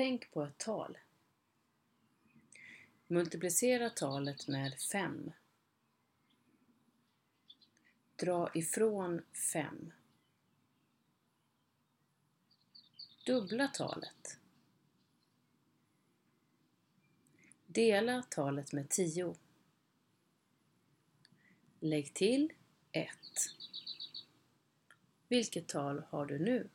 Tänk på ett tal. Multiplicera talet med 5. Dra ifrån 5. Dubbla talet. Dela talet med 10. Lägg till 1. Vilket tal har du nu?